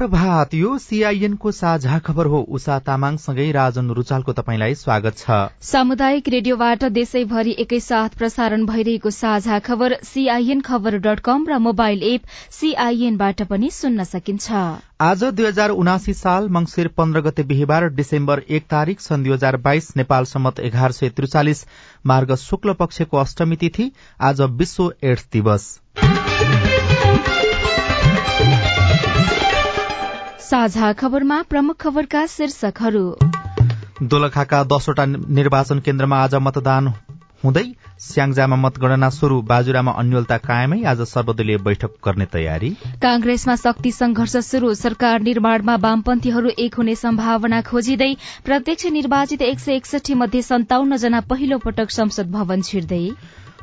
शुभ प्रभात यो सीआईएन को साझा खबर हो। उषा तामाङसँगै राजन रुचालको तपाईँलाई स्वागत छ। सामुदायिक रेडियोबाट देशैभरि एकैसाथ प्रसारण भइरहेको साझा खबर सीआईएन खबर डट कम र मोबाइल एप सीआईएनबाट पनि सुन्न सकिन्छ। आज दुई हजार उनासी साल मंगिर पन्ध्र गते बिहिबार डिसेम्बर एक तारीक सन् दुई हजार बाइस नेपाल सम्मत एघार सय त्रिचालिस मार्ग शुक्ल पक्षको अष्टमी तिथि आज विश्व एड्स दिवस। साझा खबरमा प्रमुख खबरका शीर्षकहरू। दोलखाका दसवटा निर्वाचन केन्द्रमा आज मतदान हुँदै स्याङ्जामा मतगणना शुरू बाजुरामा अन्यलता कायमै आज सर्वदलीय बैठक गर्ने तयारी। कांग्रेसमा शक्ति संघर्ष शुरू सरकार निर्माणमा वामपन्थीहरू एक हुने सम्भावना खोजिँदै प्रत्यक्ष निर्वाचित एक सय एकसठी मध्ये सन्ताउन्न जना पहिलो पटक संसद भवन छिर्दै।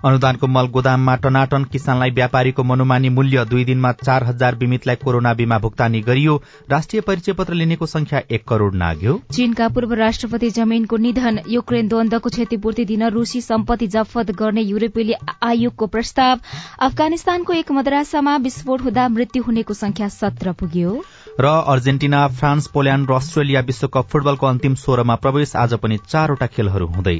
अनुदानको मल गोदाममा टनाटन किसानलाई व्यापारीको मनोमानी मूल्य दुई दिनमा चार हजार बिमितलाई कोरोना बीमा भुक्तानी गरियो। राष्ट्रिय परिचय पत्र लिनेको संख्या एक करोड़ नाग्यो। चीनका पूर्व राष्ट्रपति जमेनको निधन युक्रेन द्वन्दको क्षतिपूर्ति दिन रूसी सम्पत्ति जफत गर्ने युरोपेली आयोगको प्रस्ताव। अफगानिस्तानको एक मद्रासामा विस्फोट हुँदा मृत्यु हुनेको संख्या सत्र पुग्यो। र अर्जेन्टिना फ्रान्स पोल्याण्ड र अस्ट्रेलिया विश्वकप फुटबलको अन्तिम सोह्रमा प्रवेश। आज पनि चारवटा खेलहरू हुँदै।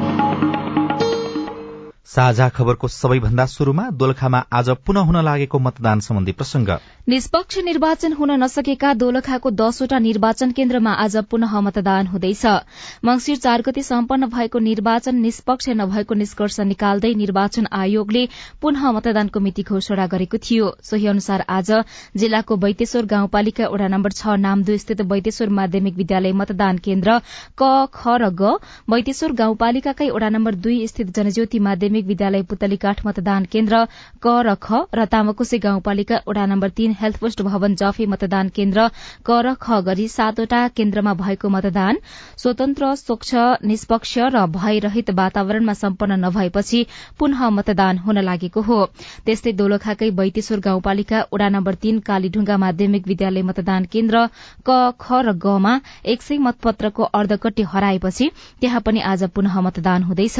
साझा खबरको सबैभन्दा शुरूमा दोलखामा आज पुनः हुन लागेको मतदान सम्बन्धी प्रसंग निष्पक्ष निर्वाचन हुन नसकेका दोलखाको दसवटा निर्वाचन केन्द्रमा आज पुनः मतदान हुँदैछ। मंगिर चार गते सम्पन्न भएको निर्वाचन निष्पक्ष नभएको निष्कर्ष निकाल्दै निर्वाचन आयोगले पुनः मतदानको मिति घोषणा गरेको थियो। सोही अनुसार आज जिल्लाको वैतेश्वर गाउँपालिका वडा नम्बर छ नामदू स्थित वैतेश्वर माध्यमिक विद्यालय मतदान केन्द्र क ख र ग वैतेश्वर गाउँपालिकाकै वडा नम्बर दुई स्थित जनज्योति माध्यमिक माध्यमिक विद्यालय पुतलीकाठ मतदान केन्द्र क र ख र तामाकोशी गाउँपालिका वडा नम्बर तीन हेल्थ पोस्ट भवन जफे मतदान केन्द्र क र ख गरी सातवटा केन्द्रमा भएको मतदान स्वतन्त्र स्वच्छ निष्पक्ष र भयरहित वातावरणमा सम्पन्न नभएपछि पुनः मतदान हुन लागेको हो। त्यस्तै दोलखाकै बैतेश्वर गाउँपालिका वडा नम्बर तीन कालीढुङ्गा माध्यमिक विद्यालय मतदान केन्द्र क ख र गमा एक सय मतपत्रको अर्धकट्टी हराएपछि त्यहाँ पनि आज पुनः मतदान हुँदैछ।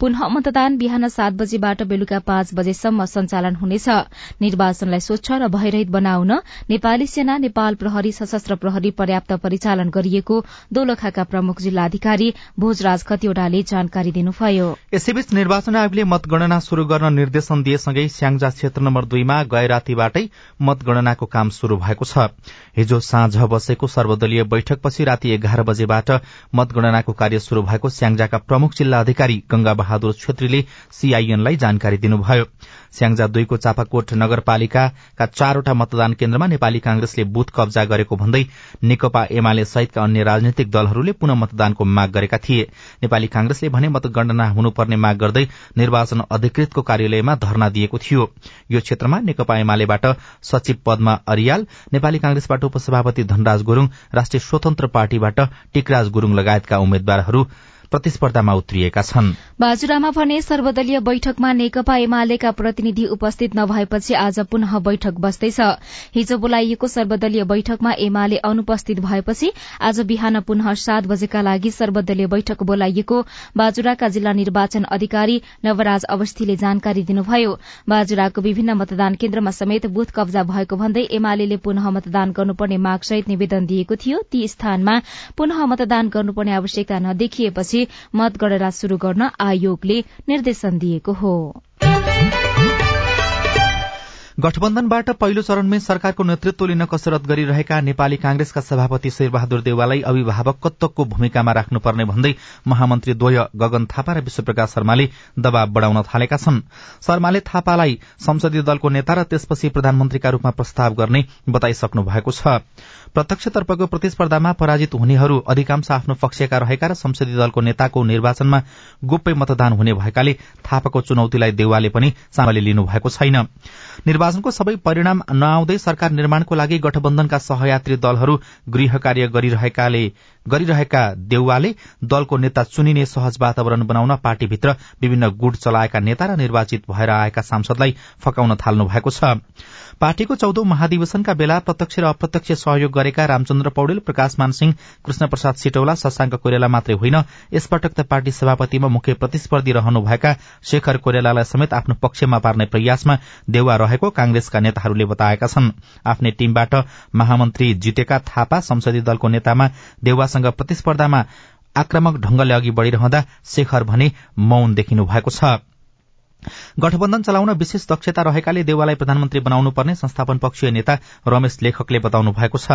पुनः मतदान बिहान सात बजेबाट बेलुका पाँच बजेसम्म सञ्चालन हुनेछ। निर्वाचनलाई स्वच्छ र भयरहित बनाउन नेपाली सेना नेपाल प्रहरी सशस्त्र प्रहरी पर्याप्त परिचालन गरिएको दोलखाका प्रमुख जिल्लाधिकारी भोजराज खतिवड़ाले जानकारी दिनुभयो। यसैबीच निर्वाचन आयोगले मतगणना शुरू गर्न निर्देशन दिएसँगै स्याङ्जा क्षेत्र नम्बर दुईमा गए रातीबाटै मतगणनाको काम शुरू भएको छ। हिजो साँझ बसेको सर्वदलीय बैठकपछि राति एघार बजेबाट मतगणनाको कार्य शुरू भएको स्याङ्जाका प्रमुख जिल्ला अधिकारी गंगा बहादुर छेत्रीले सीआईएनलाई जानकारी दिनुभयो। स्याङ्जा दुईको चापाकोट नगरपालिकाका चारवटा मतदान केन्द्रमा नेपाली कांग्रेसले बुथ कब्जा गरेको भन्दै नेकपा एमाले सहितका अन्य राजनैतिक दलहरूले पुनः मतदानको माग गरेका थिए। नेपाली कांग्रेसले भने मतगणना हुनुपर्ने माग गर्दै निर्वाचन अधिकृतको कार्यालयमा धरना दिएको थियो। यो क्षेत्रमा नेकपा एमालेबाट सचिव पद्मा अरियाल नेपाली कांग्रेसबाट उपसभापति धनराज गुरूङ राष्ट्रिय स्वतन्त्र पार्टीबाट टिकराज गुरूङ लगायतका उम्मेद्वारहरू प्रतिस्पर्धामा उत्रिएका छन्। बाजुरामा भने सर्वदलीय बैठकमा नेकपा एमालेका प्रतिनिधि उपस्थित नभएपछि आज पुनः बैठक बस्दैछ। हिजो बोलाइएको सर्वदलीय बैठकमा एमाले अनुपस्थित भएपछि आज बिहान पुनः सात बजेका लागि सर्वदलीय बैठक बोलाइएको बाजुराका जिल्ला निर्वाचन अधिकारी नवराज अवस्थीले जानकारी दिनुभयो। बाजुराको विभिन्न मतदान केन्द्रमा समेत बुथ कब्जा भएको भन्दै एमाले पुनः मतदान गर्नुपर्ने मागसहित निवेदन दिएको थियो। ती स्थानमा पुनः मतदान गर्नुपर्ने आवश्यकता नदेखिएपछि मतगणना शुरू गर्न आयोगले निर्देशन दिएको हो। गठबन्धनबाट पहिलो चरणमै सरकारको नेतृत्व लिन कसरत गरिरहेका नेपाली कांग्रेसका सभापति शेरबहादुर देवालाई अभिभावकत्वको भूमिकामा राख्नुपर्ने भन्दै महामन्त्री द्वय गगन थापा र विश्वप्रकाश शर्माले दबाव बढ़ाउन थालेका छन्। शर्माले थापालाई संसदीय दलको नेता र त्यसपछि प्रधानमन्त्रीका रूपमा प्रस्ताव गर्ने बताइसक्नु भएको छ। प्रत्यक्षतर्फको प्रतिस्पर्धामा पराजित हुनेहरू अधिकांश आफ्नो पक्षका रहेका र संसदीय दलको नेताको निर्वाचनमा गोप्य मतदान हुने भएकाले थापाको चुनौतीलाई देउवाले पनि सामले लिनु भएको छैन निर्वाचनको सबै परिणाम नआउँदै सरकार निर्माणको लागि गठबन्धनका सहयात्री दलहरू गृह कार्य गरिरहेका देउवाले दलको नेता चुनिने सहज वातावरण बनाउन पार्टीभित्र विभिन्न गुट चलाएका नेता र निर्वाचित भएर आएका सांसदलाई फकाउन थाल्नु भएको छ। पार्टीको चौधौं महाधिवेशनका बेला प्रत्यक्ष र अप्रत्यक्ष सहयोग गरेका रामचन्द्र पौडेल प्रकाश मानसिंह कृष्ण प्रसाद सिटौला शशाङ्क कोइराला मात्रै होइन यसपटक त पार्टी सभापतिमा मुख्य प्रतिस्पर्धी रहनुभएका शेखर कोइरालालाई समेत आफ्नो पक्षमा पार्ने प्रयासमा देउवा रहेको कांग्रेसका नेताहरूले बताएका छन्। आफ्नै टीमबाट महामन्त्री जितेका थापा संसदीय दलको नेतामा देउवासँग प्रतिस्पर्धामा आक्रामक ढंगले अघि बढ़िरहँदा शेखर भने मौन देखिनु भएको छ। गठबन्धन चलाउन विशेष दक्षता रहेकाले देवालाई प्रधानमन्त्री बनाउनु पर्ने संस्थापन पक्षीय नेता रमेश लेखकले बताउनु भएको छ।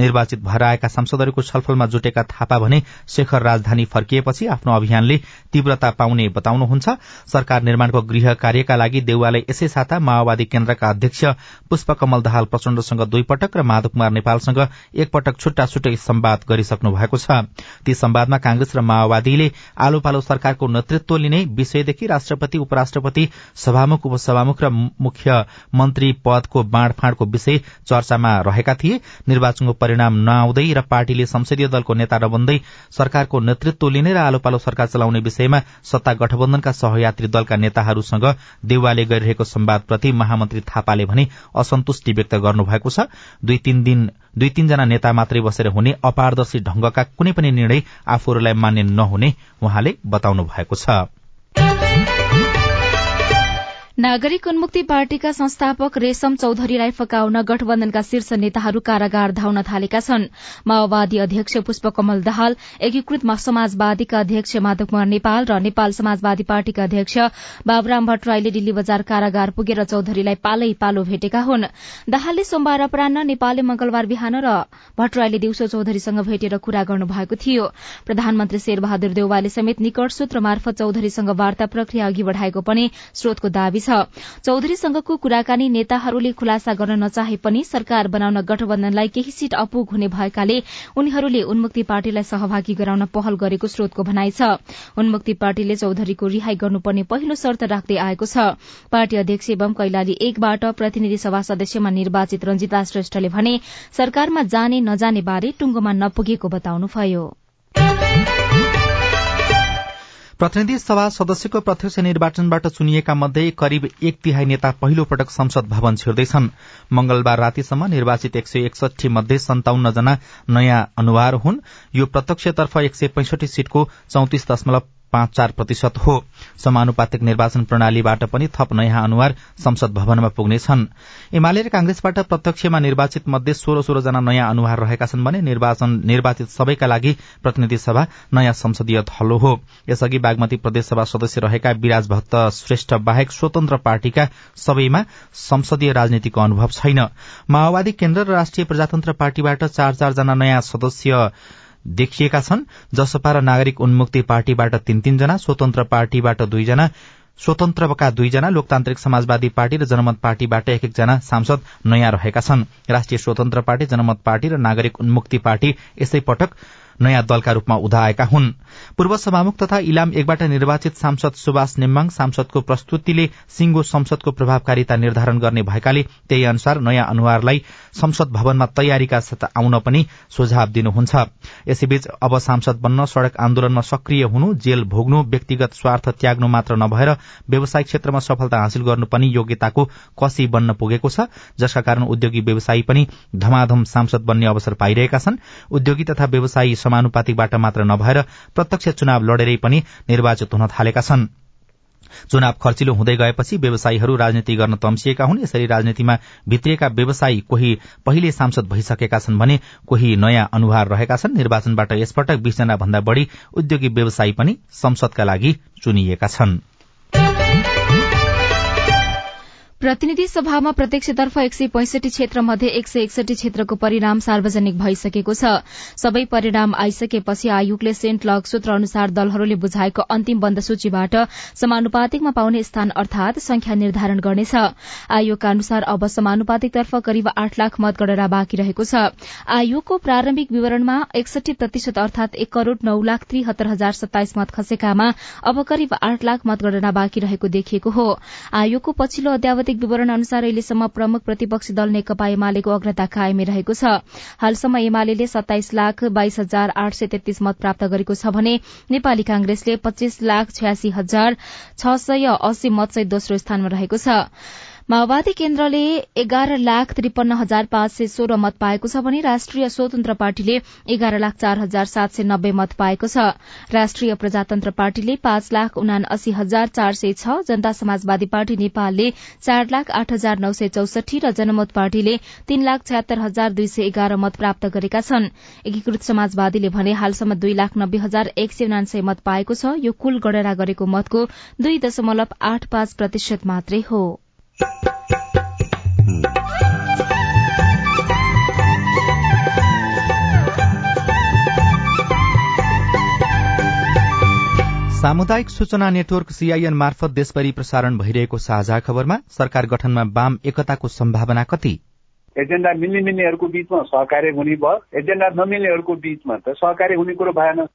निर्वाचित भएर आएका सांसदहरूको छलफलमा जुटेका थापा भने शेखर राजधानी फर्किएपछि आफ्नो अभियानले तीव्रता पाउने बताउनुहुन्छ। सरकार निर्माणको गृह कार्यका लागि देउवाले यसै साता माओवादी केन्द्रका अध्यक्ष पुष्पकमल दाहाल प्रचण्डसँग दुई पटक र माधव कुमार नेपालसँग एकपटक छुट्टा छुट्टै सम्वाद गरिसक्नु भएको छ। ती सम्वादमा कांग्रेस र माओवादीले आलो पालो सरकारको नेतृत्व लिने विषयदेखि राष्ट्रपति उपराष्ट्रपति सभापति सभामुख उपसभामुख र मुख्य मन्त्री पदको बाँडफाँडको विषय चर्चामा रहेका थिए। निर्वाचनको परिणाम नआउँदै र पार्टीले संसदीय दलको नेता नबन्दै सरकारको नेतृत्व लिने र आलो पालो सरकार चलाउने विषयमा सत्ता गठबन्धनका सहयात्री दलका नेताहरूसँग देउवाले गरिरहेको सम्वादप्रति महामन्त्री थापाले भने असन्तुष्टि व्यक्त गर्नुभएको छ। दुई तीन दिन दुई तीनजना नेता मात्रै बसेर हुने अपारदर्शी ढंगका कुनै पनि निर्णय आफूहरूलाई मान्य नहुने उहाँले बताउनु भएको छ। नागरिक उन्मुक्ति पार्टीका संस्थापक रेशम चौधरीलाई फकाउन गठबन्धनका शीर्ष नेताहरू कारागार धाउन थालेका छन्। माओवादी अध्यक्ष पुष्पकमल दाहाल एकीकृत समाजवादीका अध्यक्ष माधव कुमार नेपाल र नेपाल समाजवादी पार्टीका अध्यक्ष बाबुराम भट्टराईले दिल्ली बजार कारागार पुगेर चौधरीलाई पालै पालो भेटेका हुन्। दाहालले सोमबार अपरान्न नेपालले मंगलबार बिहान र भट्टराईले दिउँसो चौधरीसँग भेटेर कुरा गर्नु भएको थियो। प्रधानमन्त्री शेरबहादुर देउवाले समेत निकट सूत्र मार्फत चौधरीसँग वार्ता प्रक्रिया अघि बढ़ाएको पनि स्रोतको दावी छ। चौधरीसँगको कुराकानी नेताहरूले खुलासा गर्न नचाहे पनि सरकार बनाउन गठबन्धनलाई केही सीट अपुग हुने भएकाले उनीहरूले उन्मुक्ति पार्टीलाई सहभागी गराउन पहल गरेको स्रोतको भनाइ छ। उन्मुक्ति पार्टीले चौधरीको रिहाई गर्नुपर्ने पहिलो शर्त राख्दै आएको छ। पार्टी अध्यक्ष एवं कैलाली एकबाट प्रतिनिधि सभा सदस्यमा निर्वाचित रंजिता श्रेष्ठले भने सरकारमा जाने नजाने बारे टुंगोमा नपुगेको बताउनुभयो। प्रतिनिधि सभा सदस्यको प्रत्यक्ष निर्वाचनबाट चुनिएका मध्ये करिब एक तिहाई नेता पहिलो पटक संसद भवन छिर्दैछन्। मंगलबार रातिसम्म निर्वाचित एक सय एकसठी मध्ये सन्ताउन्न जना नयाँ अनुहार हुन्। यो प्रत्यक्षतर्फ एक सय पैंसठी सीटको चौतिस दशमलव पाँच चार प्रतिशत हो। समानुपातिक निर्वाचन प्रणालीबाट पनि थप नयाँ अनुहार संसद भवनमा पुग्नेछन्। एमाले र कांग्रेसबाट प्रत्यक्षमा निर्वाचित मध्ये सोह्र सोह्र जना नयाँ अनुहार रहेका छन् भने निर्वाचित सबैका लागि प्रतिनिधि सभा नयाँ संसदीय थलो हो। यसअघि बागमती प्रदेशसभा सदस्य रहेका विराज भक्त श्रेष्ठ बाहेक स्वतन्त्र पार्टीका सबैमा संसदीय राजनीतिको अनुभव छैन। माओवादी केन्द्र र राष्ट्रिय प्रजातन्त्र पार्टीबाट चार चारजना नयाँ सदस्य देखिएका छन् जसपा र नागरिक उन्मुक्ति पार्टीबाट तीन तीनजना स्वतन्त्र पार्टीबाट दुईजना स्वतन्त्रका दुईजना लोकतान्त्रिक समाजवादी पार्टी र जनमत पार्टीबाट एक एकजना सांसद नयाँ रहेका छन्। राष्ट्रिय स्वतन्त्र पार्टी जनमत पार्टी र नागरिक उन्मुक्ति पार्टी यसै पटक नयाँ दलका रूपमा उदाएका हुन्। पूर्व सभामुख तथा इलाम एकबाट निर्वाचित सांसद सुभाष नेम्बाङ सांसदको प्रस्तुतिले सिंगो संसदको प्रभावकारिता निर्धारण गर्ने भएकाले त्यही अनुसार नयाँ अनुहारलाई संसद भवनमा तयारीका साथ आउन पनि सुझाव दिनुहुन्छ। यसैबीच अब सांसद बन्न सड़क आन्दोलनमा सक्रिय हुनु जेल भोग्नु व्यक्तिगत स्वार्थ त्याग्नु मात्र नभएर व्यवसायिक क्षेत्रमा सफलता हासिल गर्नु पनि योग्यताको कसी बन्न पुगेको छ जसका कारण उद्योगी व्यवसायी पनि धमाधम सांसद बन्ने अवसर पाइरहेका छन्। उद्योगी तथा व्यवसायी समानुपातिकबाट मात्र नभएर प्रत्यक्ष चुनाव लडेरै पनि निर्वाचित हुन थालेका छन्। चुनाव खर्चिलो हुँदै गएपछि व्यवसायीहरू राजनीति गर्न तम्सिएका हुन् यसरी राजनीतिमा भित्रिएका व्यवसायी कोही पहिले सांसद भइसकेका छन् भने कोही नयाँ अनुहार रहेका छन्। निर्वाचनबाट यसपटक बीसजना भन्दा बढ़ी उद्योगी व्यवसायी पनि संसदका लागि चुनिएका छनृ। प्रतिनिधि सभामा प्रत्यक्षतर्फ एक सय पैंसठी क्षेत्र मध्ये एक सय एकसठी क्षेत्रको परिणाम सार्वजनिक भइसकेको छ। सबै परिणाम आइसकेपछि आयोगले सेन्ट लग सूत्र अनुसार दलहरूले बुझाएको अन्तिम बन्द सूचीबाट समानुपातिकमा पाउने स्थान अर्थात संख्या निर्धारण गर्नेछ। आयोगका अनुसार अब समानुपातिकतर्फ करिब आठ लाख मतगणना बाँकी रहेको छ। आयोगको प्रारम्भिक विवरणमा एकसठी प्रतिशत अर्थात एक करोड़ नौ लाख त्रिहत्तर हजार सत्ताइस मत खसेकामा अब करिब आठ लाख मतगणना बाँकी रहेको देखिएको हो। आयोगको पछिल्लो अध्यावधि आधिकारिक विवरण अनुसार अहिलेसम्म प्रमुख प्रतिपक्षी दल नेकपा एमालेको अग्रता कायमै रहेको छ। हालसम्म एमाले सत्ताइस लाख बाइस हजार आठ सय तेत्तीस मत प्राप्त गरेको छ भने नेपाली कांग्रेसले पच्चीस लाख छयासी हजार छ सय अस्सी मतसहित दोस्रो स्थानमा रहेको छ। माओवादी केन्द्रले एघार लाख त्रिपन्न हजार पाँच सय सोह्र मत पाएको छ भने राष्ट्रिय स्वतन्त्र पार्टीले एघार लाख चार हजार सात सय नब्बे मत पाएको छ। राष्ट्रिय प्रजातन्त्र पार्टीले पाँच लाख उनासी हजार चार सय छ जनता समाजवादी पार्टी नेपालले चार लाख आठ हजार नौ सय चौसठी र जनमत पार्टीले तीन लाख छयत्तर हजार दुई सय एघार मत प्राप्त गरेका छन्। एकीकृत समाजवादीले भने हालसम्म दुई लाख नब्बे हजार एक सय उनान्सय मत पाएको छ। यो कुल गणना गरेको मतको दुई दशमलव आठ पाँच प्रतिशत मात्रै हो। सामुदायिक सूचना नेटवर्क सीआईएन मार्फत देशभरि प्रसारण भइरहेको साझा खबरमा सरकार गठनमा वाम एकताको सम्भावना कति? एजेन्डा मिल्ने मिल्नेहरूको बीचमा सहकार्य हुने भयो। एजेन्डा नमिल्नेहरूको बीचमा त सहकार्य हुने कुरो भएन।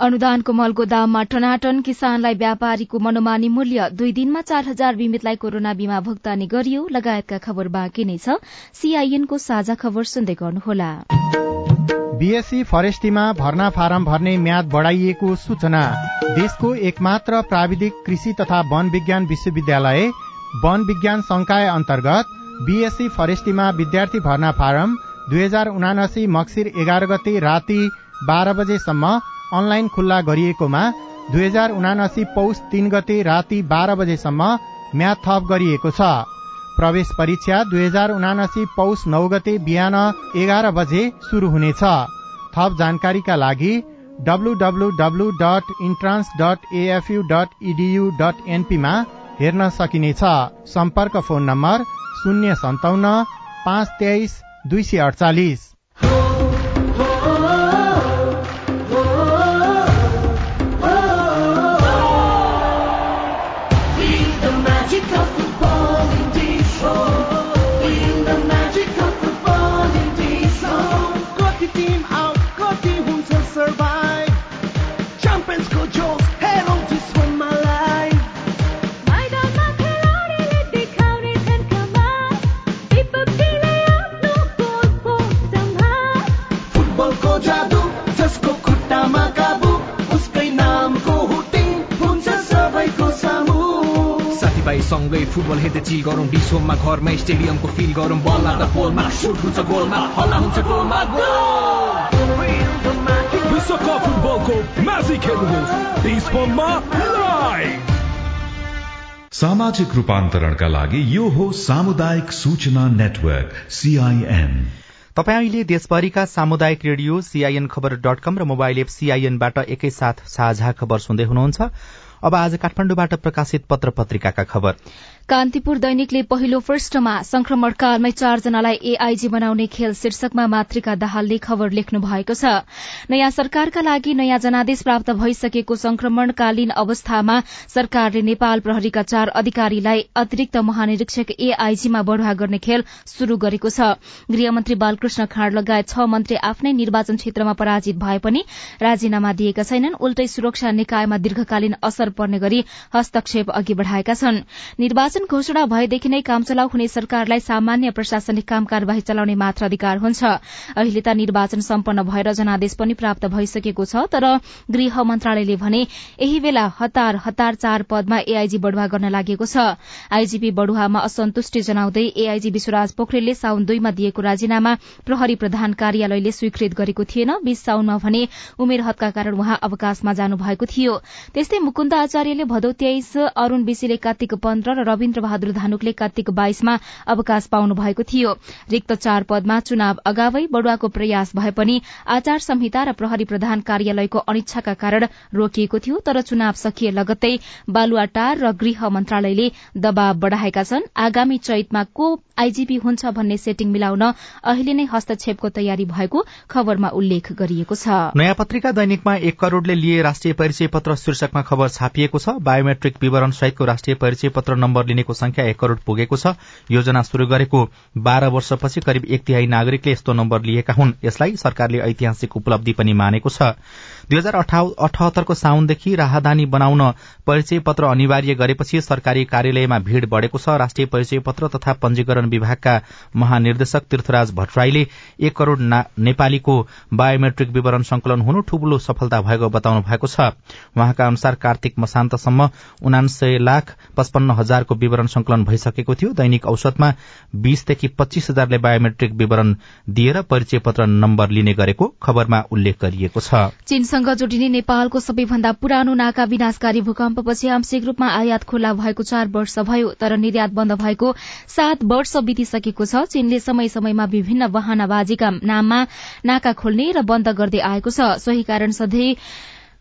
अनुदानको मलको दाममा टनाटन किसानलाई व्यापारीको मनोमानी मूल्य दुई दिनमा चार हजार बिमितलाई कोरोना बीमा भुक्तानी गरियो। लगायतका खबर बाँकी नै छ। सीआईएनको साझा खबर सुन्दै गर्नुहोला। बीएससी फरेस्टीमा भर्ना फारम भर्ने म्याद बढ़ाइएको सूचना। देशको एकमात्र प्राविधिक कृषि तथा वन विज्ञान विश्वविद्यालय वन विज्ञान संकाय अन्तर्गत बीएससी फरेस्टीमा विद्यार्थी भर्ना फारम दुई हजार उनासी मक्सिर एघार गते राति बाह्र बजेसम्म अनलाइन खुल्ला गरिएकोमा दुई हजार उनासी पौष तीन गते राति बाह्र बजेसम्म म्याद थप गरिएको छ। प्रवेश परीक्षा दुई हजार उनासी पौष नौ गते बिहान एघार बजे शुरू हुनेछ। थप जानकारीका लागि W W W dot entrance dot AFU dot edu dot एनपीमा हेर्न सकिनेछ। सम्पर्क फोन नम्बर शून्य सन्ताउन्न पाँच तेइस दुई सय अडचालिस। डिसोमा घरमा स्टेडियमको फिल गरौँ बल लाग्दा पोलमा सुट हुन्छ गोलमा हल्ला हुन्छ गोलमा विश्वकप फुटबलको म्याजिक हेर्नुहोस् डिस्पोमा लाइभ सामाजिक रूपान्तरणका लागि यो हो सामुदायिक सूचना नेटवर्क सीआईएन तपाईँ अहिले देशभरिका सामुदायिक radio CIN Khabar dot com र मोबाइल एप सीआईएनबाट एकैसाथ साझा खबर सुन्दै हुनुहुन्छ। अब आज काठमाडौँबाट प्रकाशित पत्र पत्रिकाका खबर। कान्तिपुर दैनिकले पहिलो पृष्ठमा संक्रमण कालमै चारजनालाई एआईजी बनाउने खेल शीर्षकमा मातृका दाहालले खबर लेख्नु भएको छ। नयाँ सरकारका लागि नयाँ जनादेश प्राप्त भइसकेको संक्रमणकालीन अवस्थामा सरकारले नेपाल प्रहरीका चार अधिकारीलाई अतिरिक्त महानिरीक्षक एआईजीमा बढ़ुवा गर्ने खेल शुरू गरेको छ। गृहमन्त्री बालकृष्ण खाँड लगायत छ मन्त्री आफ्नै निर्वाचन क्षेत्रमा पराजित भए पनि राजीनामा दिएका छैनन् उल्टै सुरक्षा निकायमा दीर्घकालीन असर पर्ने गरी हस्तक्षेप अघि बढ़ाएका छन्। निर्वाचन घोषणा भएदेखि नै काम चलाउ हुने सरकारलाई सामान्य प्रशासनिक काम कार्यवाही चलाउने मात्र अधिकार हुन्छ। अहिले त निर्वाचन सम्पन्न भएर जनादेश पनि प्राप्त भइसकेको छ तर गृह मन्त्रालयले भने यही बेला हतार हतार चार पदमा एआईजी बढ़ुवा गर्न लागेको छ। आईजीपी बढ़ुवामा असन्तुष्टि जनाउँदै एआईजी विश्वराज पोखरेलले साउन दुईमा दिएको राजीनामा प्रहरी प्रधान कार्यालयले स्वीकृत गरेको थिएन। बीस साउनमा भने उमेर हदका कारण उहाँ अवकाशमा जानु भएको थियो। त्यस्तै मुकुन्द आचार्यले भदौ तेइस अरूण विशीले कार्तिक पन्ध्र र रविन्द्र बहादुर धानुकले कार्तिक बाइसमा अवकाश पाउनु भएको थियो। रिक्त चार पदमा चुनाव अगावै बढ़ुवाको प्रयास भए पनि आचार संहिता र प्रहरी प्रधान कार्यालयको अनिच्छाका कारण रोकिएको थियो तर चुनाव सकिए लगत्तै बालुवाटार र गृह मन्त्रालयले दबाव बढ़ाएका छन्। आगामी चैतमा को आईजीपी हुन्छ भन्ने सेटिङ मिलाउन अहिले नै हस्तक्षेपको तयारी भएको खबरमा उल्लेख गरिएको छ। नयाँ पत्रिका दैनिकमा एक करोड़ले लिए राष्ट्रिय परिचय पत्र शीर्षकमा खबर छापिएको छ। बायोमेट्रिक विवरण सहितको राष्ट्रिय परिचय पत्र नम्बर लिनेको संख्या एक करोड़ पुगेको छ। योजना शुरू गरेको बाह्र वर्षपछि करिब एक तिहाई नागरिकले यस्तो नम्बर लिएका हुन्। यसलाई सरकारले ऐतिहासिक उपलब्धि पनि मानेको छ। दुई हजार अठहत्तरको साउनदेखि राहदानी बनाउन परिचय पत्र अनिवार्य गरेपछि सरकारी कार्यालयमा भीड़ बढ़ेको छ। राष्ट्रिय परिचय पत्र तथा पंजीकरण विभागका महानिर्देशक तीर्थराज भट्टराईले एक करोड़ नेपालीको बायोमेट्रिक विवरण संकलन हुनु ठूलो सफलता भएको बताउनु भएको छ। उहाँका अनुसार कार्तिक मसान्तसम्म उनासय लाख पचपन्न हजारको विवरण संकलन भइसकेको थियो। दैनिक औसतमा बीसदेखि पच्चीस हजारले बायोमेट्रिक विवरण दिएर परिचय पत्र नम्बर लिने गरेको खबरमा उल्लेख गरिएको छ। चीनसँग जोडिने नेपालको सबैभन्दा पुरानो नाका विनाशकारी भूकम्पपछि आंशिक रूपमा आयात खुल्ला भएको चार वर्ष भयो तर निर्यात बन्द भएको सात वर्ष बितिसकेको छ। चीनले समय समयमा विभिन्न वाहनाबाजीका नाममा नाका खोल्ने र बन्द गर्दै आएको छ। सोही कारण सधैँ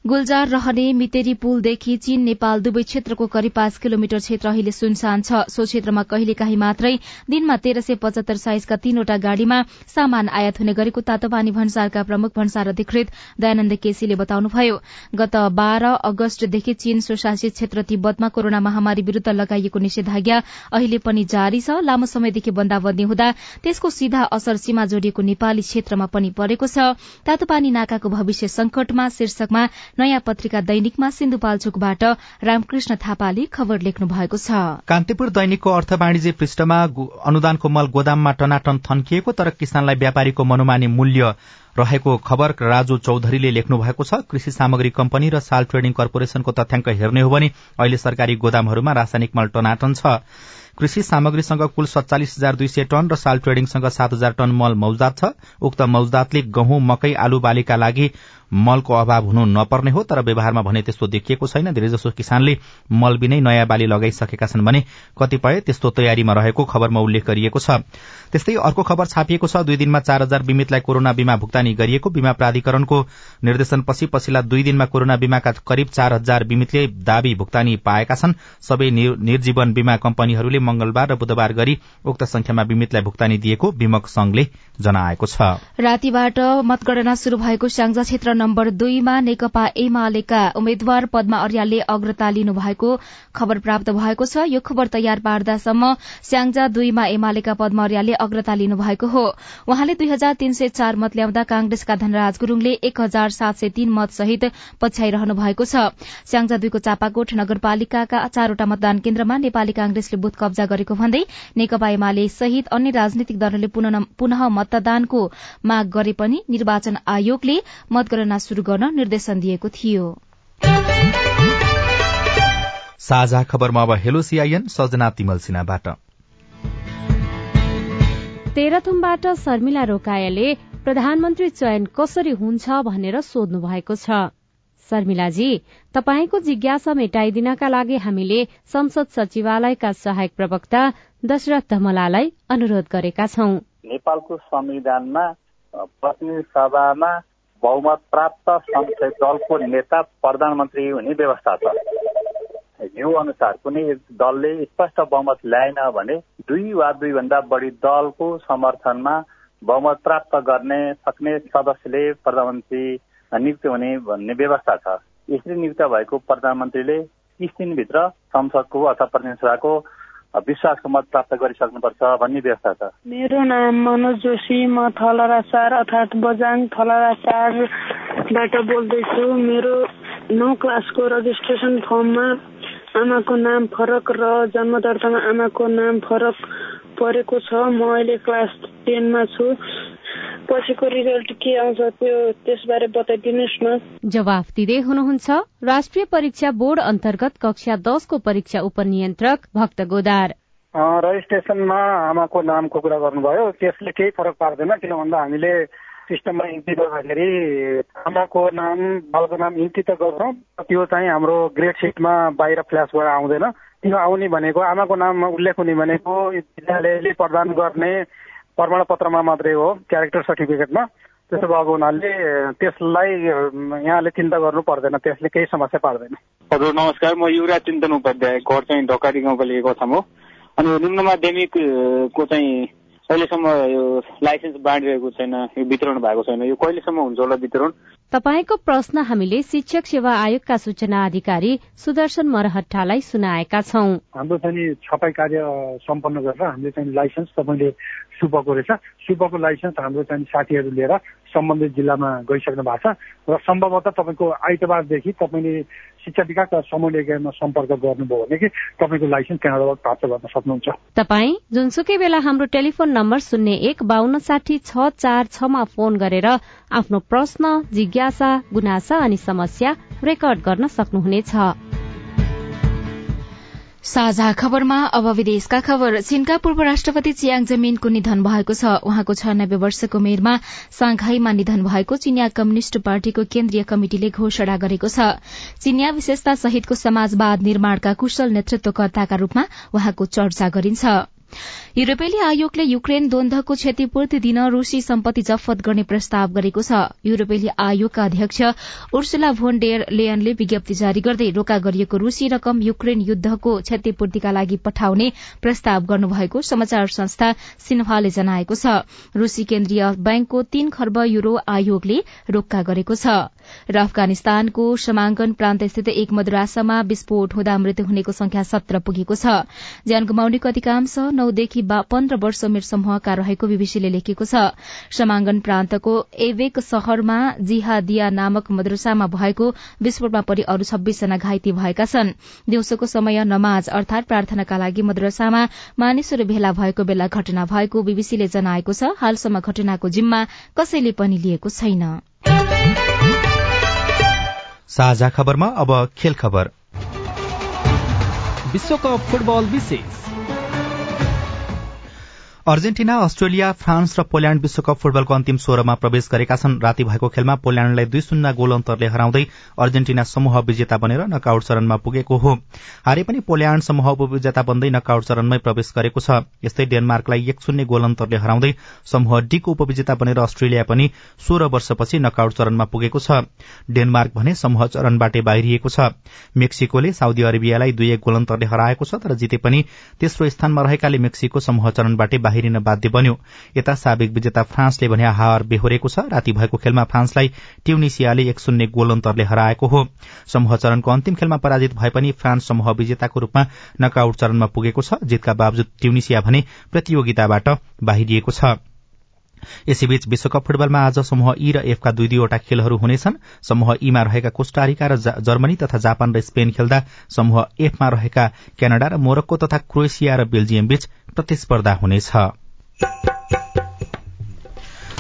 गुल्जार रहने मितेरी पुलदेखि चीन नेपाल दुवै क्षेत्रको करिब पाँच किलोमिटर क्षेत्र अहिले सुनसान छ। सो क्षेत्रमा कहिलेकाहीँ मात्रै दिनमा तेह्र सय पचहत्तर साइजका तीनवटा गाड़ीमा सामान आयात हुने गरेको तातोपानी भन्सारका प्रमुख भन्सार अधिकृत दयानन्द केसीले बताउनुभयो। गत बाह्र अगस्तदेखि चीन स्वशासित क्षेत्र तिब्बतमा कोरोना महामारी विरूद्ध लगाइएको निषेधाज्ञा अहिले पनि जारी छ। लामो समयदेखि बन्दाबन्दी हुँदा त्यसको सीधा असर सीमा जोडिएको नेपाली क्षेत्रमा पनि परेको छ। तातोपानी नाकाको भविष्य संकटमा शीर्षकमा नयाँ पत्रिका दैनिकमा सिन्धुपाल्चोकबाट रामकृष्ण थापाले खबर लेख्नु भएको छ। कान्तिपुर दैनिकको अर्थ वाणिज्य पृष्ठमा अनुदानको मल गोदाममा टनाटन थन्किएको तर किसानलाई व्यापारीको मनोमानी मूल्य रहेको खबर राजु चौधरीले लेख्नु भएको छ। कृषि सामग्री कम्पनी र साल ट्रेडिङ कर्पोरेशनको तथ्याङ्क हेर्ने हो भने अहिले सरकारी गोदामहरूमा रासायनिक मल टनाटन छ। कृषि सामग्रीसँग कुल सत्तालिस हजार दुई सय टन र साल ट्रेडिङसँग सात हजार टन मल मौजात छ। उक्त मौजातले गहुँ मकै आलु बालीका लागि मलको अभाव हुनु नपर्ने हो तर व्यवहारमा भने त्यस्तो देखिएको छैन। धेरैजसो किसानले मल बिनै नयाँ बाली लगाइसकेका छन् भने कतिपय त्यस्तो तयारीमा रहेको खबरमा उल्लेख गरिएको छ। त्यस्तै अर्को खबर छापिएको छ। दुई दिनमा चार हजार बिमितलाई कोरोना बीमा भुक्तानी गरिएको बीमा प्राधिकरणको निर्देशनपछि पछिल्ला दुई दिनमा कोरोना बीमाका करिब चार हजार बिमितले दावी भुक्तानी पाएका छन्। सबै निर्जीवन बीमा कम्पनीहरूले मंगलबार र बुधबार गरी उक्त संख्यामा बिमितलाई भुक्तानी दिएको बीमक संघले जनाएको छ। रातिबाट मतगणना शुरू भएको स्याङ्जा क्षेत्र नम्बर दुईमा नेकपा एमालेका उम्मेद्वार पद्मा अर्यालले अग्रता लिनु भएको खबर प्राप्त भएको छ। यो खबर तयार पार्दासम्म स्याङ्जा दुईमा एमालेका पद्मा अर्यालले अग्रता लिनु भएको हो। उहाँले दुई हजार तीन सय चार मत ल्याउँदा कांग्रेसका धनराज गुरूङले एक हजार सात सय तीन मत सहित पछ्याइरहनु भएको छ। स्याङ्जा दुईको चापाकोट नगरपालिकाका चारवटा मतदान केन्द्रमा नेपाली कांग्रेसले बुथ कब्जा गरेको भन्दै नेकपा एमाले सहित अन्य राजनीतिक दलहरूले पुनः मतदानको माग गरे पनि निर्वाचन आयोगले मतगणना योजना शुरू गर्न निर्देशन दिएको थियो। साझा खबरमा अब हेलो सीआईएन सजना तिमल सिन्हाबाट। तेह्रथुमबाट शर्मिला रोकायाले प्रधानमन्त्री चयन कसरी हुन्छ भनेर सोध्नु भएको छ। शर्मिलाजी तपाईँको जिज्ञासा मेटाइदिनका लागि हामीले संसद सचिवालयका सहायक प्रवक्ता दशरथ धमलालाई अनुरोध गरेका छौं। नेपालको संविधानमा प्रतिनिधि सभामा बहुमत प्राप्त संसदीय दलको नेता प्रधानमन्त्री हुने व्यवस्था छ। यो अनुसार कुनै दलले स्पष्ट बहुमत ल्याएन भने दुई वा दुईभन्दा बढी दलको समर्थनमा बहुमत प्राप्त गर्ने सक्ने सदस्यले प्रधानमन्त्री नियुक्त हुने भन्ने व्यवस्था छ। यसरी नियुक्त भएको प्रधानमन्त्रीले तिस दिनभित्र संसदको अथवा प्रतिनिधि सभाको विश्वासको मत प्राप्त गरिसक्नुपर्छ भन्ने व्यवस्था छ। मेरो नाम मनोज जोशी म थलरा चार अर्थात् बजाङ थलरा चारबाट बोल्दैछु। मेरो नौ क्लासको रजिस्ट्रेसन फर्ममा आमाको नाम फरक र जन्म दर्तामा आमाको नाम फरक परेको छ म अहिले क्लास टेनमा छु। पछिको रिजल्ट के आउँछ त्यो त्यसबारे बताइदिनुहोस् न। जवाफ दिँदै हुनुहुन्छ राष्ट्रिय परीक्षा बोर्ड अन्तर्गत कक्षा दसको परीक्षा उपनियन्त्रक भक्त गोदार। रजिस्ट्रेसनमा आमाको नामको कुरा गर्नुभयो। त्यसले केही फरक पार्दैन किन भन्दा हामीले सिस्टममा इन्ट्री गर्दाखेरि आमाको नाम बालको नाम इन्ट्री त गर्छौँ। त्यो चाहिँ हाम्रो ग्रेड सिटमा बाहिर फ्ल्यासबाट आउँदैन। त्यो आउने भनेको आमाको नाममा उल्लेख हुने भनेको विद्यालयले प्रदान गर्ने प्रमाणपत्रमा मात्रै हो क्यारेक्टर सर्टिफिकेटमा। त्यसो भएको हुनाले त्यसलाई यहाँले चिन्ता गर्नु पर्दैन त्यसले केही समस्या पार्दैन। हजुर नमस्कार। म युवराज चिन्तन उपाध्याय घर चाहिँ ढकारी गाउँपालिका कथम हो। अनि निम्न माध्यमिकको चाहिँ अहिलेसम्म यो लाइसेन्स बाँडिरहेको छैन यो वितरण भएको छैन यो कहिलेसम्म हुन्छ होला वितरण? तपाईँको प्रश्न हामीले शिक्षक सेवा आयोगका सूचना अधिकारी सुदर्शन मरहट्टालाई सुनाएका छौं। हाम्रो चाहिँ छपाई कार्य सम्पन्न गरेर हामीले चाहिँ लाइसेन्स तपाईँले सुपको रहेछ। सुपको लाइसेन्स हाम्रो चाहिँ साथीहरू लिएर सम्बन्धित जिल्लामा गइसक्नु भएको छ र सम्भवतः तपाईँको आइतबारदेखि तपाईँले शिक्षा विकास र समूह सम्पर्क गर्नुभयो भने कि तपाईँको लाइसेन्स त्यहाँबाट प्राप्त गर्न सक्नुहुन्छ। तपाईँ जुनसुकै बेला हाम्रो टेलिफोन नम्बर शून्य एक बान्न साठी छ चार छमा फोन गरेर आफ्नो प्रश्न जिज्ञासा गुनासा अनि समस्या रेकर्ड गर्न सक्नुहुनेछ। साझा खबरमा अब विदेशका खबर। चीनका पूर्व राष्ट्रपति चियाङ जमिनको निधन भएको छ। उहाँको छयानब्बे वर्षको उमेरमा सांघाईमा निधन भएको चिनिया कम्युनिष्ट पार्टीको केन्द्रीय कमिटिले घोषणा गरेको छ। चिनिया विशेषता सहितको समाजवाद निर्माणका कुशल नेतृत्वकर्ताका रूपमा उहाँको चर्चा गरिन्छ। युरोपेली आयोगले युक्रेन द्वन्दको क्षतिपूर्ति दिन रूसी सम्पत्ति जफत गर्ने प्रस्ताव गरेको छ। युरोपेली आयोगका अध्यक्ष उर्सुला भोन डेयर लेयनले विज्ञप्ति जारी गर्दै रोका गरिएको रूसी रकम युक्रेन युद्धको क्षतिपूर्तिका लागि पठाउने प्रस्ताव गर्नुभएको समाचार संस्था सिन्हाले जनाएको छ। रूसी केन्द्रीय ब्याङ्कको तीन खर्ब युरो आयोगले रोक्का गरेको छ। र अफगानिस्तानको समाङ्गन प्रान्तस्थित एक मद्रासामा विस्फोट हुँदा मृत्यु हुनेको संख्या सत्र पुगेको छ। ज्यान गुमाउनेको अधिकांश नौदेखि पन्ध्र वर्ष उमेर समूहका रहेको बीबीसीले लेखेको छ। समाङ्गन प्रान्तको एवेक शहरमा जिहादिया नामक मद्रसामा भएको विस्फोटमा परि अरू छब्बीसजना घाइते भएका छन्। दिउँसोको समय नमाज अर्थात प्रार्थनाका लागि मद्रसामा मानिसहरू भेला भएको बेला घटना भएको बीबीसीले जनाएको छ। हालसम्म घटनाको जिम्मा कसैले पनि लिएको छैन। साझा खबरमा अब खेल खबर। विश्वकप फुटबल विशेष। अर्जेन्टिना अस्ट्रेलिया फ्रान्स र पोल्याण्ड विश्वकप फुटबलको अन्तिम सोह्रमा प्रवेश गरेका छन्। राति भएको खेलमा पोल्याण्डलाई दुई शून्य गोल अन्तरले हराउँदै अर्जेन्टिना समूह विजेता बनेर नकआउट चरणमा पुगेको हो। हारे पनि पोल्याण्ड समूह उपविजेता बन्दै नकआउट चरणमै प्रवेश गरेको छ। यस्तै डेनमार्कलाई एक शून्य गोल अन्तरले हराउँदै समूह डीको उपविजेता बनेर अस्ट्रेलिया पनि सोह्र वर्षपछि नकआउट चरणमा पुगेको छ। डेनमार्क भने समूह चरणबाटै बाहिरिएको छ। मेक्सिकोले साउदी अरेबियालाई दुई एक गोल अन्तरले हराएको छ तर जिते पनि तेस्रो स्थानमा रहेकाले मेक्सिको समूह चरणबाटै बाहिरिन बाध्य बन्यो। यता साबिक विजेता फ्रान्सले भने हार बेहोरेको छ। राति भएको खेलमा फ्रान्सलाई ट्युनिसियाले एक शून्य गोल अन्तरले हराएको हो। समूह चरणको अन्तिम खेलमा पराजित भए पनि फ्रान्स समूह विजेताको रूपमा नकआउट चरणमा पुगेको छ। जितका बावजुद ट्युनिसिया भने प्रतियोगिताबाट बाहिरिएको छ। यसैबीच विश्वकप फुटबलमा आज समूह ई र एफका दुई दुईवटा खेलहरू हुनेछन्। समूह ईमा रहेका कोष्टारिका र जर्मनी तथा जापान र स्पेन खेल्दा समूह एफमा रहेका क्यानाडा र मोरक्को तथा क्रोएसिया र बेल्जियम बीच प्रतिस्पर्धा हुनेछ।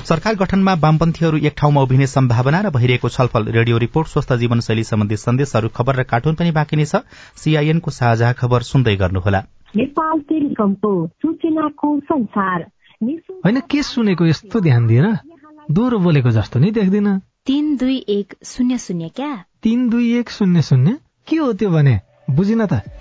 सरकार गठनमा वामपन्थीहरू एक ठाउँमा उभिने सम्भावना र भइरहेको छलफल रेडियो रिपोर्ट स्वस्थ जीवनशैली सम्बन्धी सन्देशहरू खबर र कार्टुन पनि बाँकी नै छ। सीआईएनको साझा खबर सुन्दै गर्नुहोला। होइन के सुनेको यस्तो ध्यान दिएर दोहोरो बोलेको जस्तो नि देख्दिन। तीन दुई एक शून्य शून्य क्या? तीन दुई एक शून्य शून्य? के हो त्यो भने? बुझिन त।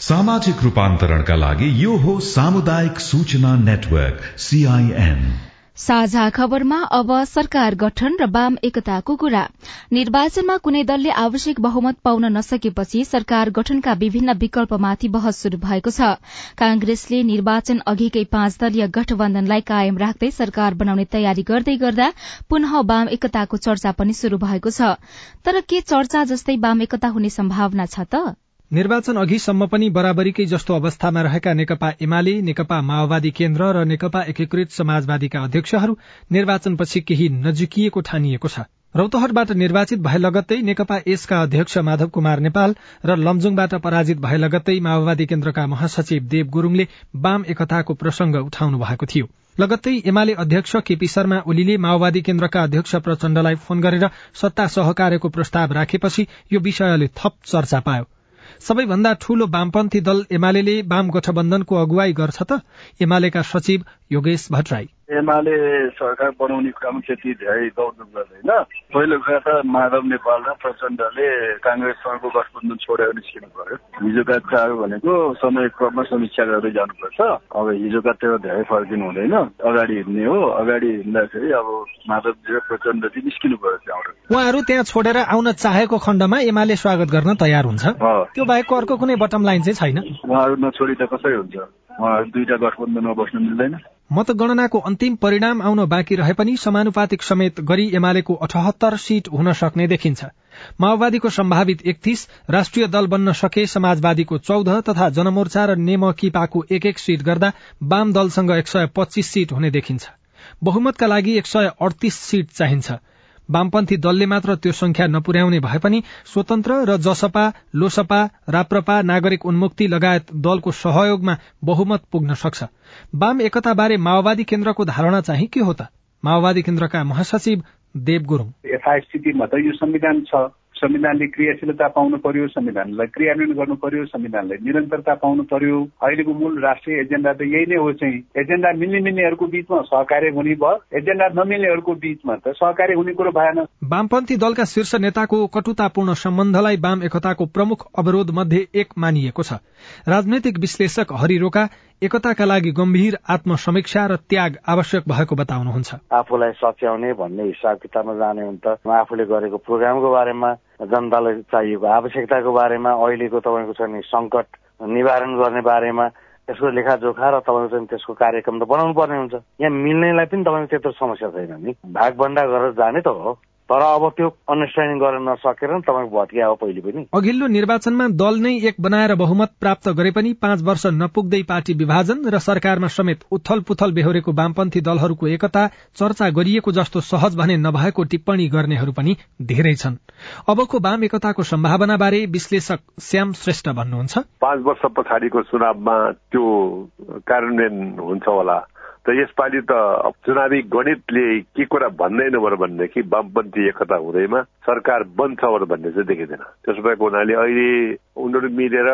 सामाजिक रूपान्तरणका लागि यो हो सामुदायिक सूचना नेटवर्क सीआईएन साझा खबरमा अब सरकार गठन र वाम एकताको कुरा। निर्वाचनमा कुनै दलले आवश्यक बहुमत पाउन नसकेपछि सरकार गठनका विभिन्न विकल्पमाथि बहस शुरू भएको छ। कांग्रेसले निर्वाचन अघिकै पाँच दलीय गठबन्धनलाई कायम राख्दै सरकार बनाउने तयारी गर्दै गर्दा पुनः वाम एकताको चर्चा पनि शुरू भएको छ। तर के चर्चा जस्तै वाम एकता हुने सम्भावना छ त? निर्वाचन अघिसम्म पनि बराबरीकै जस्तो अवस्थामा रहेका नेकपा एमाले नेकपा माओवादी केन्द्र र नेकपा एकीकृत समाजवादीका अध्यक्षहरू निर्वाचनपछि केही नजिकिएको ठानिएको छ। रौतहटबाट निर्वाचित भए लगत्तै नेकपा यसका अध्यक्ष माधव कुमार नेपाल र लमजुङबाट पराजित भए लगत्तै माओवादी केन्द्रका महासचिव देव गुरूङले वाम एकताको प्रसंग उठाउनु भएको थियो। लगत्तै एमाले अध्यक्ष केपी शर्मा ओलीले माओवादी केन्द्रका अध्यक्ष प्रचण्डलाई फोन गरेर सत्ता सहकार्यको प्रस्ताव राखेपछि यो विषयले थप चर्चा पायो। सबैभन्दा ठूलो वामपन्थी दल एमाले वाम गठबन्धनको अगुवाई गर्छ त एमालेका सचिव योगेश भट्टराई। एमाले सरकार बनाउने क्रम त्यति धेरै दौडधुप गर्दैन। पहिलो कुरा त माधव नेपाल र प्रचण्डले काङ्ग्रेससँगको गठबन्धन छोडेर निस्किनु पर्यो हिजोका कुराहरू भनेको समय क्रममा समीक्षा गर्दै जानुपर्छ। अब हिजोका त्यो धेरै फर्किनु हुँदैन। अगाडि हिँड्ने हो। अगाडि हिँड्दाखेरि अब माधवजी र प्रचण्डजी निस्किनु पर्यो त्यहाँबाट उहाँहरू त्यहाँ छोडेर आउन चाहेको खण्डमा एमाले स्वागत गर्न तयार हुन्छ। त्यो बाहेकको अर्को कुनै बटम लाइन चाहिँ छैन? उहाँहरू नछोडी त कसरी हुन्छ? उहाँहरू दुईटा गठबन्धनमा बस्नु मिल्दैन। मतगणनाको अन्तिम परिणाम आउन बाँकी रहे पनि समानुपातिक समेत गरी एमालेको अठहत्तर सीट हुन सक्ने देखिन्छ। माओवादीको सम्भावित एकतीस राष्ट्रिय दल बन्न सके समाजवादीको चौध तथा जनमोर्चा र नेमकिपाको एक एक सीट गर्दा वाम दलसँग एक सय पच्चीस सीट हुने देखिन्छ। बहुमतका लागि एक सय अडतीस सीट चाहिन्छ। वामपन्थी दलले मात्र त्यो संख्या नपुर्याउने भए पनि स्वतन्त्र र जसपा लोसपा राप्रपा नागरिक उन्मुक्ति लगायत दलको सहयोगमा बहुमत पुग्न सक्छ। वाम एकताबारे माओवादी केन्द्रको धारणा चाहिँ के हो त? माओवादी केन्द्रका महासचिव देव गुरूङ। यथास्थितिमा त यो संविधान छ। संविधानले क्रियाशीलता पाउनु पर्यो संविधानलाई क्रियान्वयन गर्नु पर्यो संविधानलाई। निरन्तरता पाउनु पर्यो। अहिलेको मूल राष्ट्रिय एजेन्डा त यही नै हो चाहिँ। एजेन्डा मिल्ने मिल्नेहरूको बीचमा सहकार्य हुने भयो। एजेन्डा नमिल्नेहरूको बीचमा त सहकार्य हुने कुरो भएन। वामपन्थी दलका शीर्ष नेताको कटुतापूर्ण सम्बन्धलाई वाम एकताको प्रमुख अवरोध मध्ये एक मानिएको छ। राजनैतिक विश्लेषक हरि रोका एकताका लागि गम्भीर आत्मसमीक्षा र त्याग आवश्यक भएको बताउनुहुन्छ। आफूलाई सच्याउने भन्ने हिसाब किताबमा जाने हुन् त आफूले गरेको प्रोग्रामको बारेमा जनतालाई चाहिएको आवश्यकताको बारेमा अहिलेको तपाईँको छ नि सङ्कट निवारण गर्ने बारेमा त्यसको लेखाजोखा र तपाईँको चाहिँ त्यसको कार्यक्रम त बनाउनु पर्ने हुन्छ। यहाँ मिल्नेलाई पनि तपाईँको त्यत्रो समस्या छैन नि। भागभन्डा गरेर जाने त हो। तर अब त्यो अन्डरस्ट्यान्डिङ गर्न नसकेर तपाईँको भत्किया हो पहिले पनि। अघिल्लो निर्वाचनमा दल नै एक बनाएर बहुमत प्राप्त गरे पनि पाँच वर्ष नपुग्दै पार्टी विभाजन र सरकारमा समेत उथल पुथल बेहोरेको वामपन्थी दलहरूको एकता चर्चा गरिएको जस्तो सहज भने नभएको टिप्पणी गर्नेहरू पनि धेरै छन्। अबको वाम एकताको सम्भावना बारे विश्लेषक श्याम श्रेष्ठ भन्नुहुन्छ। पाँच वर्ष पछाडिको चुनावमा त्यो कार्यान्वयन हुन्छ होला। त यसपालि त चुनावी गणितले के कुरा भन्दैन भनेदेखि वामपन्थी एकता हुँदैमा सरकार बन्छ भन्ने चाहिँ देखिँदैन। त्यसो भएको हुनाले अहिले उनीहरू मिलेर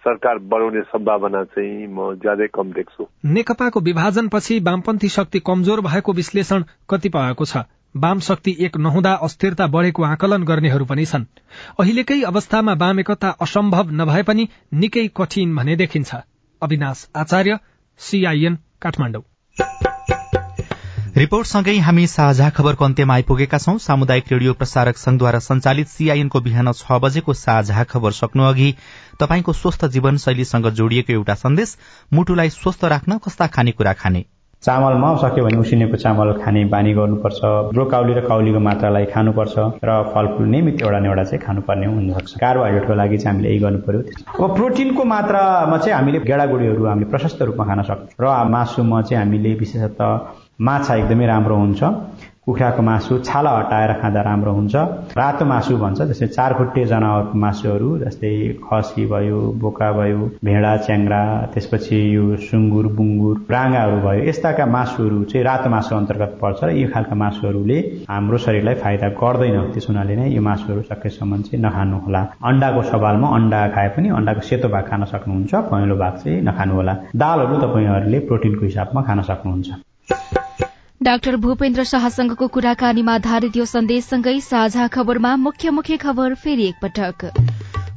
सरकार बनाउने सम्भावना चाहिँ म ज्यादै कम देख्छु। नेकपाको विभाजनपछि वामपन्थी शक्ति कमजोर भएको विश्लेषण कतिपयको छ। वाम शक्ति एक नहुँदा अस्थिरता बढ़ेको आकलन गर्नेहरू पनि छन्। अहिलेकै अवस्थामा वाम एकता असम्भव नभए पनि निकै कठिन भने देखिन्छ। अविनाश आचार्य सीआईएन काठमाडौँ। रिपोर्टसँगै हामी साझा खबरको अन्त्यमा आइपुगेका छौं। सामुदायिक रेडियो प्रसारक संघद्वारा संचालित सीआईएनको बिहान छ बजेको साझा खबर सक्नु अघि तपाईँको स्वस्थ जीवनशैलीसँग जोडिएको एउटा सन्देश। मुटुलाई स्वस्थ राख्न कस्ता खानेकुरा खाने? चामलमा सक्यो भने उसिनेको चामल खाने बानी गर्नुपर्छ। ब्रोकाउली र काउलीको मात्रालाई खानुपर्छ र फलफुल नियमित एउटा न एउटा चाहिँ खानुपर्ने हुनसक्छ। कार्बोहाइड्रेटको लागि चाहिँ हामीले यही गर्नु पर्यो अब प्रोटिनको मात्रामा चाहिँ हामीले गेडागुडीहरू हामीले प्रशस्त रूपमा खान सक्छौँ। र मासुमा चाहिँ हामीले विशेषतः माछा एकदमै राम्रो हुन्छ। कुखुराको मासु छाला हटाएर खाँदा राम्रो हुन्छ। रातो मासु भन्छ जस्तै चार खुट्टे जनावरको मासुहरू जस्तै खसी भयो बोका भयो भेडा च्याङ्रा त्यसपछि यो सुँगुर बुङ्गुर राँगाहरू भयो। यस्ताका मासुहरू चाहिँ रातो मासु अन्तर्गत पर्छ र यो खालका मासुहरूले हाम्रो शरीरलाई फाइदा गर्दैन। त्यस हुनाले नै यो मासुहरू सकेसम्म चाहिँ नखानु होला अन्डाको सवालमा अन्डा खाए पनि अन्डाको सेतो भाग खान सक्नुहुन्छ पहेँलो भाग चाहिँ नखानु होला दालहरू तपाईँहरूले प्रोटिनको हिसाबमा खान सक्नुहुन्छ। डाक्टर भूपेन्द्र शाहसँगको कुराकानीमा आधारित यो सन्देशसँगै साझा खबरमा मुख्य मुख्य खबर फेरि एकपटक।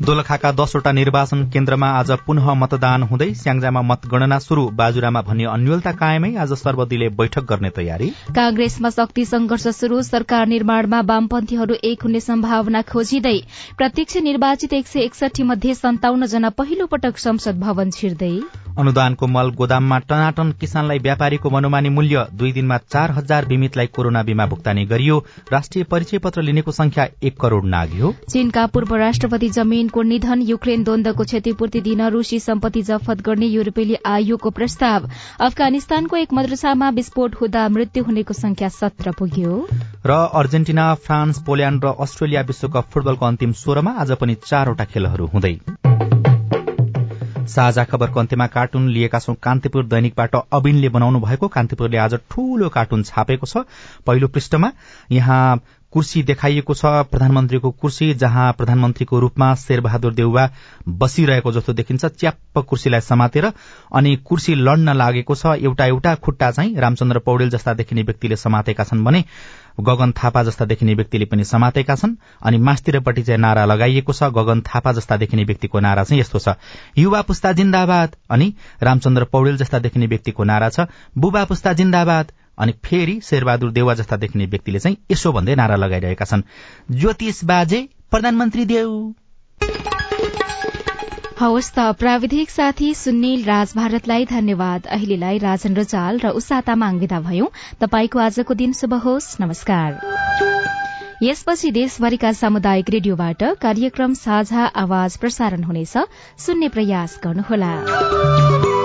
दोलखाका दसवटा निर्वाचन केन्द्रमा आज पुनः मतदान हुँदै स्याङ्जामा मतगणना शुरू बाजुरामा भन्ने अन्यलता कायमै आज सर्वदलीय बैठक गर्ने तयारी। कांग्रेसमा शक्ति संघर्ष शुरू सरकार निर्माणमा वामपन्थीहरू एक हुने सम्भावना खोजिँदै। प्रत्यक्ष निर्वाचित एक सय एकसठी मध्ये सन्ताउन्न जना पहिलो पटक संसद भवन छिर्दै। अनुदानको मल गोदाममा टनाटन किसानलाई व्यापारीको मनोमानी मूल्य। दुई दिनमा चार हजार बिमितलाई कोरोना बीमा भुक्तानी गरियो। राष्ट्रिय परिचय पत्र लिनेको संख्या एक करोड़ नाग्यो। चीनका पूर्व राष्ट्रपति जमीनको निधन युक्रेन द्वन्दको क्षतिपूर्ति दिन रूसी सम्पत्ति जफत गर्ने युरोपेली आयोगको प्रस्ताव। अफगानिस्तानको एक मद्रसामा विस्फोट हुँदा मृत्यु हुनेको संख्या सत्र पुग्यो। र अर्जेन्टिना फ्रान्स पोल्याण्ड र अस्ट्रेलिया विश्वकप फुटबलको अन्तिम सोह्रमा आज पनि चारवटा खेलहरू हुँदै। साझा खबरको अन्त्यमा कार्टुन लिएका छौं कान्तिपुर दैनिकबाट अबिनले बनाउनु भएको। कान्तिपुरले आज ठूलो कार्टुन छापेको छ। पहिलो पृष्ठमा यहाँ कुर्सी देखाइएको छ प्रधानमन्त्रीको कुर्सी जहाँ प्रधानमन्त्रीको रूपमा शेरबहादुर देउवा बसिरहेको जस्तो देखिन्छ। च्याप्प कुर्सीलाई समातेर अनि कुर्सी लड्न लागेको छ। एउटा एउटा खुट्टा चाहिँ रामचन्द्र पौडेल जस्ता देखिने व्यक्तिले समातेका छन् भने गगन थापा जस्ता देखिने व्यक्तिले पनि समातेका छन्। अनि मास्तिरपट्टि चाहिँ नारा लगाइएको छ। गगन थापा जस्ता देखिने व्यक्तिको नारा चाहिँ यस्तो छ। युवा पुस्ता जिन्दाबाद अनि रामचन्द्र पौडेल जस्ता देखिने व्यक्तिको नारा छ। बुबा पुस्ता जिन्दाबाद अनि फेरि शेरबहादुर देवा जस्ता देखिने व्यक्तिले चाहिँ यसो भन्दै नारा लगाइरहेका छन्। ज्योतिष बाजे प्रधानमन्त्री देऊ हवस् त प्राविधिक साथी सुनिल राज भारतलाई धन्यवाद। अहिलेलाई राजेन्द्र चाल र उषा तामाङ विदा भयौं। तपाईँको आजको दिन शुभ होस्। नमस्कार। यसपछि देशभरिका सामुदायिक रेडियोबाट कार्यक्रम साझा आवाज प्रसारण हुनेछ। सुन्ने प्रयास गर्नुहोला।